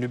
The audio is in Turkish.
Biraz